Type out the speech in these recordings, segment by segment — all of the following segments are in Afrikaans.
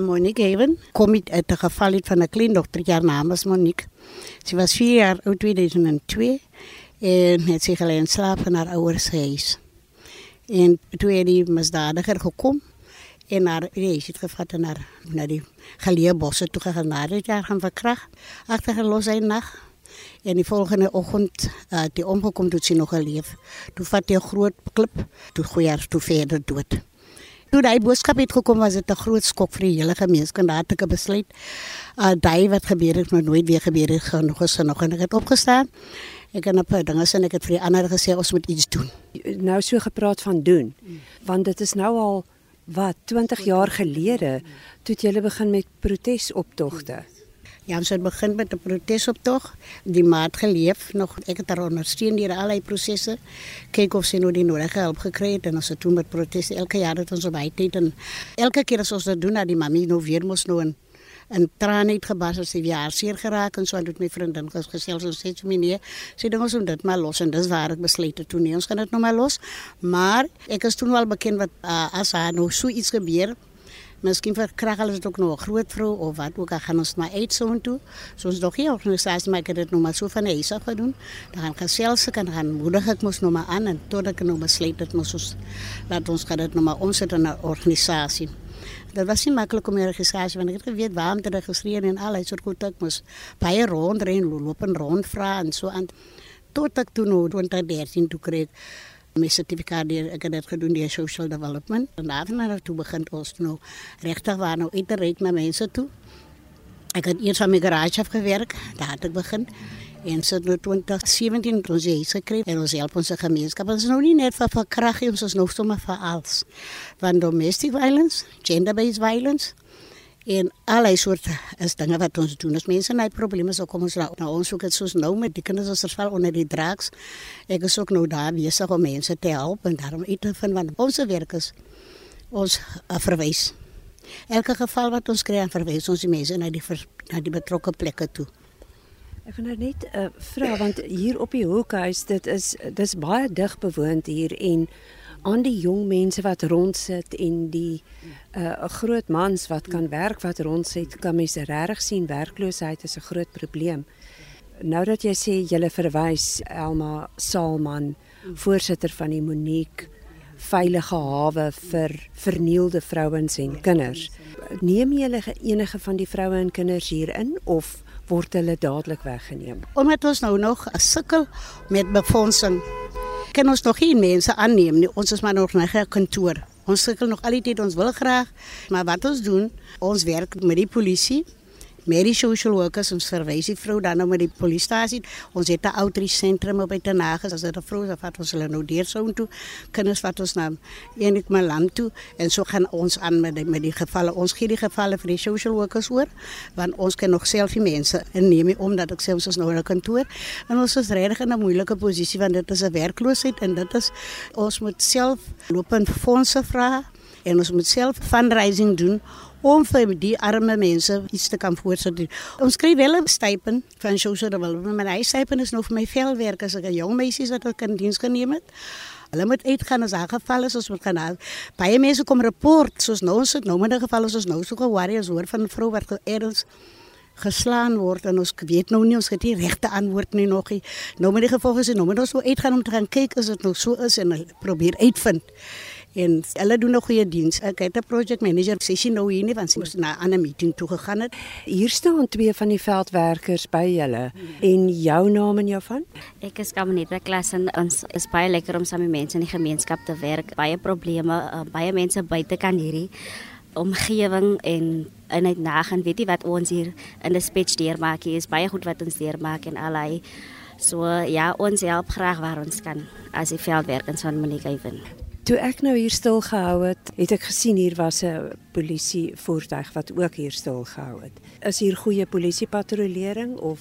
Monique Even kom uit 'n geval uit van 'n kleindogter, haar naam is Monique. Sy was 4 jaar oud 2002 en het sy alleen slaap in haar ouers se huis. En toe het die misdadiger gekom en haar reis het gevat en haar na die geleë bosse toe gegaan na dit jaar gaan verkrag agtergelos hy nag en die volgende oggend uh, die omgekom toe sy nog geleef toe vat hy 'n groot klip toe gooi hy toe verder dood Toe daai boodskap het gekom was dit 'n groot skok vir die hele gemeenskap. Daar het ek besluit uh daai wat gebeur het moet nooit weer gebeur het genoeg is nog en ek het opgestaan. Ek het 'n paar dinge sê ek het vir die ander gesê ons moet iets doen. Nou so gepraat van doen. Want dit is nou al wat 20 jaar gelede toe jy begin met protesoptogte. Ja, ons het begin met 'n protesoptog. Die maat geleef nog ek het daar ondersteun deur al die prosesse. Kyk of sy nou die nodige hulp gekry het en ons het toe met proteste elke jaar het ons op hy tyd en elke keer as ons dit doen dat die mami nou weer mos nou in en trane het gebars as sy jaar seer geraak en so het my vriendin gesels en sê sy nee, sy dink ons moet dit maar los en dis waar ek besluit het toe nee, ons gaan dit nou maar los. Maar ek is toe al bekend wat uh, as haar nou so iets gebeur Miskien verkry hulle dit ook nog 'n groot vrou of wat ook al gaan ons maar uit so intoe. So ons nog hier organisasie maar ek het dit nog maar so van huis af gedoen. Dan gaan gesels ek en gaan moedig ek mos nog maar aan en tot ek nou besluit het mos ons laat ons gaan dit nog maar omsit in 'n organisasie. Dat was nie maklik om 'n registrasie want ek het geweet waar om te registreer en al hy soort goed ek mos baie rondrein loop en rond vra en so aan tot ek toe nou 2013 toe kry my sertifikaat deur ek het dit gedoen deur social development. En daarna toe begin ons nou regtig waar nou uit te ry na mense toe. Ek het eers aan my garage afgewerk daar het ek begin. En so nou 2017 het ons hier gekry en ons help ons gemeenskap ons is nou nie net vir verkrachting ons is nog sommer vir alles. Van domestic violence gender based violence en allerlei soorte is dinge wat ons doen. As mense nou probleme so kom ons nou, nou ons ook dit soos nou met die kinders as verval onder die draaks. Ek is ook nou daar besig om mense te help en daarom uit te vind wat ons werk is. Ons uh, verwys. Elke geval wat ons kry, verwys ons die mense na die na die betrokke plekke toe. Ek wil nou net uh, vra want hier op die hoekhuis dit is dis baie dig bewoond hier en aan die jong mense wat rondsit en die uh, groot mans wat kan werk wat rondsit, kan mense regtig sien werkloosheid is 'n groot probleem. Nou dat jy sê jy verwys Elma Salman, voorsitter van die Monique veilige hawe vir vernielde vrouens en kinders. Neem jy enige van die vroue en kinders hier in of word hulle dadelik weggeneem? Omdat ons nou nog sukkel met befondsing kan ons nog geen mense aanneem nie. Ons is maar nog net 'n kantoor. Ons sukkel nog altyd ons wil graag, maar wat ons doen, ons werk met die polisie met die social workers ons verwys die vrou dan nou met die polisiestasie. Ons het 'n outreach sentrum op by Tenagas as dit 'n vrou is wat ons hulle nou deur sou toe kinders wat ons na eenik my land toe en so gaan ons aan met die, met die gevalle. Ons gee die gevalle vir die social workers oor want ons kan nog self die mense inneem omdat ek sê ons is nou in 'n kantoor en ons is regtig in 'n moeilike posisie want dit is 'n werkloosheid en dit is ons moet self lopend fondse vra en ons moet self fundraising doen om vir die arme mense iets te kan voorsit. Ons kry wel 'n stipend van social development, maar hy stipend is nog vir my veldwerk as ek 'n jong meisie wat ek in diens geneem het. Hulle moet uitgaan as daar geval is, ons moet gaan haal. Baie mense kom rapport, soos nou ons het nou met 'n geval is ons nou so geworry as hoor van 'n vrou wat ergens geslaan word en ons weet nou nie ons het die regte antwoord nie nog nie. Nou met die gevolge is nou moet ons so uitgaan om te gaan kyk as dit nog so is en probeer uitvind en hulle doen 'n goeie diens. Ek het 'n project manager sessie nou hier nie want sy moes na 'n ander meeting toe gegaan het. Hier staan twee van die veldwerkers by julle en jou naam en jou van? Ek is Kamonita klas en ons is baie lekker om saam met mense in die gemeenskap te werk. Baie probleme, uh, baie mense buite kan hierdie omgewing en en net nag en weet jy wat ons hier in die spits deurmaak hier is baie goed wat ons deurmaak en allei so ja ons help graag waar ons kan as die veldwerkers van Monica even Toe ek nou hier stil gehou het, het ek gesien hier was 'n polisie voertuig wat ook hier stil gehou het. Is hier goeie polisie patrollering of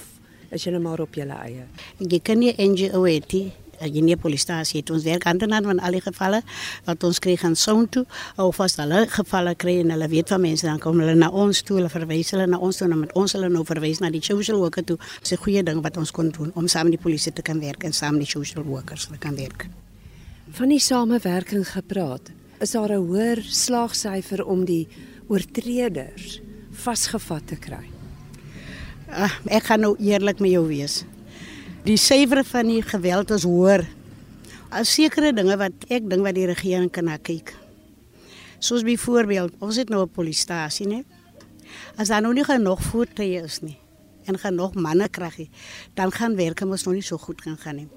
is julle maar op julle eie? Jy kan nie NGO hê jy nie polisiestasie het ons werk aan dan van al die gevalle wat ons kry gaan son toe of as hulle gevalle kry en hulle weet van mense dan kom hulle na ons toe hulle verwys hulle na ons toe en met ons hulle nou verwys na die social worker toe. Dis 'n goeie ding wat ons kon doen om saam met die polisie te kan werk en saam met die social workers te kan werk van die samewerking gepraat. Is daar 'n hoër slagsyfer om die oortreders vasgevat te kry? Ag, ek gaan nou eerlik met jou wees. Die syfers van die geweld is hoër. As sekere dinge wat ek dink wat die regering kan na kyk. Soos byvoorbeeld, ons het nou 'n polisiestasie, né? As daar nou nie genoeg voertuie is nie en genoeg manne kry nie, dan gaan werk mos nog nie so goed gaan gaan nie.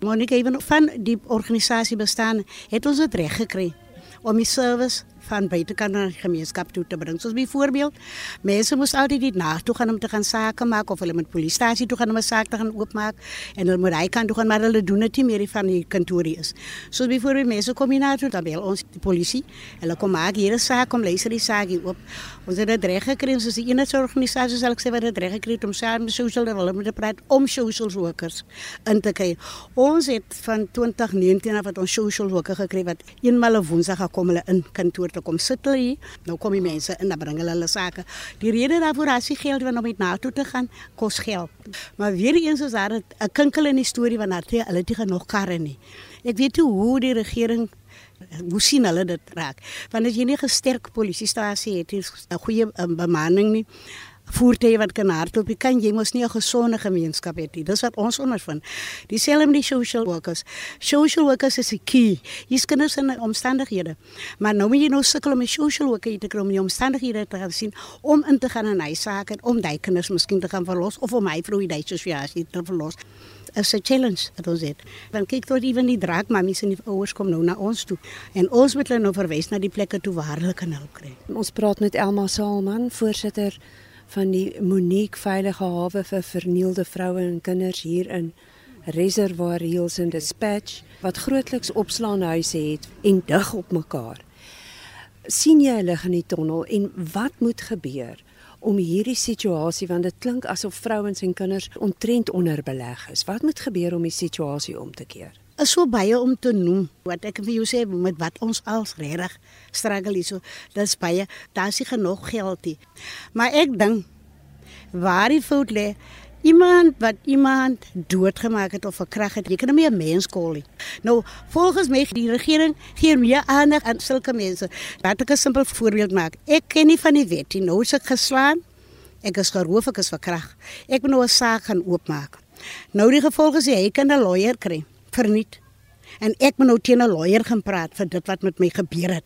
Monique, even van die organisasie bestaan, het ons dit reg gekry om die service van buitekant na die gemeenskap toe te bring. Soos byvoorbeeld, mense moes altyd dit na toe gaan om te gaan sake maak of hulle met polisiestasie toe gaan om 'n saak te gaan oopmaak en hulle moet hy kan toe gaan maar hulle doen dit nie meer van die kantoor is. Soos byvoorbeeld mense kom hier na toe dan bel ons die polisie. Hulle kom maak hier 'n saak om luister die saak hier oop. Ons het dit reg gekry soos die enigste organisasie sal ek sê wat dit reg gekry om saam met social development te praat om social workers in te kry. Ons het van 2019 af wat ons social worker gekry wat eenmal 'n woensdag gekom hulle in kantoor te kom sit hulle hier. Nou kom die mense en dan bring hulle hulle sake. Die rede daarvoor is die geld wat om met na toe te gaan kos geld. Maar weer eens is daar 'n kinkel in die storie van dat hulle dit genoeg karre nie. Ek weet hoe die regering hoe sien hulle dit raak. Want as jy nie 'n sterk polisiestasie het, 'n goeie um, bemanning nie, voertuie wat kan. Jy kan jy mos nie 'n gesonde gemeenskap hê wat ons ondervind. Dieselfde die social workers. Social workers is die key. Hier's kinders in. Maar nou moet jy nou om social worker te kry om die omstandighede te gaan sien om in te gaan in sake om daai kinders miskien te gaan verlos of om my vrou die assosiasie te verlos. Is 'n challenge wat ons het. Want kyk tot ewen die draak mammies en die ouers kom nou na ons toe en ons moet hulle nou verwys na die plekke toe waar hulle kan help kry. Ons praat met Elma Salman, voorsitter van die Monique Veilige Hawe vir vernielde vroue en kinders hier in Reservoir Hills in Dispatch wat grootliks opslaanhuise het en dig op mekaar. sien jy hulle in die tonnel en wat moet gebeur om hierdie situasie want dit klink asof vrouens en kinders ontrent onderbeleg is. Wat moet gebeur om die situasie om te keer? Is so baie om te noem. Wat ek vir jou sê met wat ons als regtig struggle hierso dis baie daar's nie genoeg geld nie. Maar ek dink waar die fout lê iemand wat iemand doodgemaak het of verkrag het jy kan hom nie 'n mens kol nie. Nou volgens my die regering gee meer aandag aan sulke mense. Laat ek 'n simpel voorbeeld maak. Ek ken nie van die wet nie. Nou is ek geslaan. Ek is geroof ek is verkrag ek moet nou 'n saak gaan oopmaak. Nou die gevolge is jy kan 'n lawyer kry verniet. En ek moet nou teen 'n lawyer gaan praat vir dit wat met my gebeur het.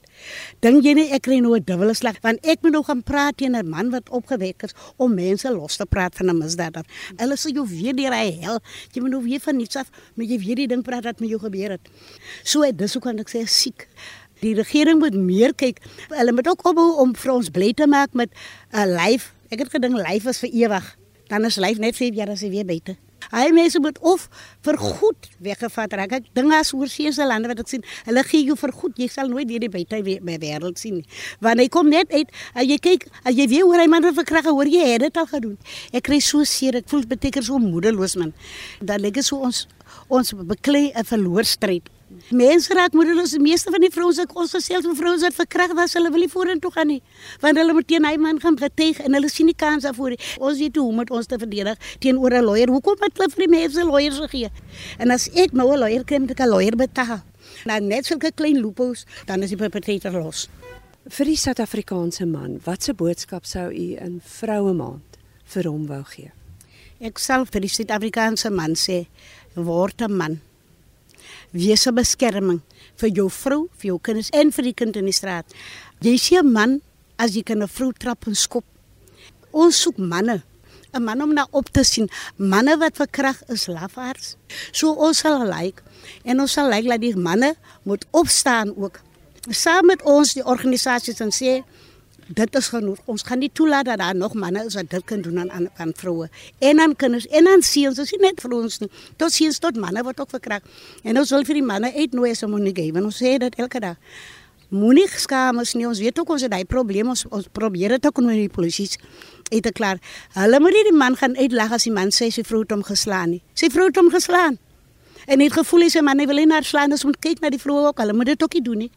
Dink jy nie ek kry nou 'n dubbele slag want ek moet nou gaan praat teen 'n man wat opgewek is om mense los te praat van 'n misdadiger. Hulle sê jy weer deur hy hel. Jy moet nou weer van niks af, maar jy weer die ding praat wat met jou gebeur het. So dis hoe kan ek sê siek. Die regering moet meer kyk. Hulle moet ook ophou om vir ons bly te maak met 'n lyf. Ek het gedink lyf is vir ewig. Dan is lyf net 5 jaar as jy weer buite. Hy mense moet of vir goed weggevat raak. Ek dink as oorseese lande wat ek sien, hulle gee jou vir goed. Jy sal nooit weer die buite by wêreld sien. Want hy kom net uit, as jy kyk, as jy weer hoor hy man verkrag, hoor jy het dit al gedoen. Ek kry so seer, ek voel beteken so moedeloos man. Dan lê ek so ons ons beklei 'n verloorstryd. Mense raak moedeloos. Die meeste van die vrouens wat ons gesê het, vrouens wat verkrag was, hulle wil nie vorentoe gaan nie. Want hulle moet teen hy man gaan getuig en hulle sien nie kans daarvoor nie. Ons weet hoe om met ons te verdedig teenoor 'n lawyer. Hoekom het hulle vir die mense lawyers gegee? En as ek nou 'n lawyer kry, moet ek 'n lawyer betaal. Nou net sulke klein loopholes, dan is die perpetrator los. Vir die Suid-Afrikaanse man, watse boodskap sou u in Vroue Maand vir hom wou gee? Ek self vir die Suid-Afrikaanse man sê, word 'n man wees 'n beskerming vir jou vrou, vir jou kinders en vir die kind in die straat. Jy sien 'n man as jy kan 'n vrou trap en skop. Ons soek manne, 'n man om na op te sien. Manne wat verkrag is lafaards. So ons sal like en ons sal like dat die manne moet opstaan ook. Saam met ons die organisasies en sê dit is genoeg. Ons gaan nie toelaat dat daar nog manne is wat dit kan doen aan aan, aan vroue en aan kinders en aan seuns. Ons is net vir ons nie. Tot seuns tot manne word ook verkrag. En ons wil vir die manne uitnooi as om nie gee, want ons sê dit elke dag. Moenie skaam ons nie. Ons weet ook ons het daai probleem. Ons ons probeer dit ook met die polisie uit te klaar. Hulle moet nie die man gaan uitlag as die man sê sy vrou het hom geslaan nie. Sy vrou het hom geslaan. En het gevoel hy sy man wil nie naar slaan, ons moet kyk na die vroue ook. Hulle moet dit ook nie doen nie.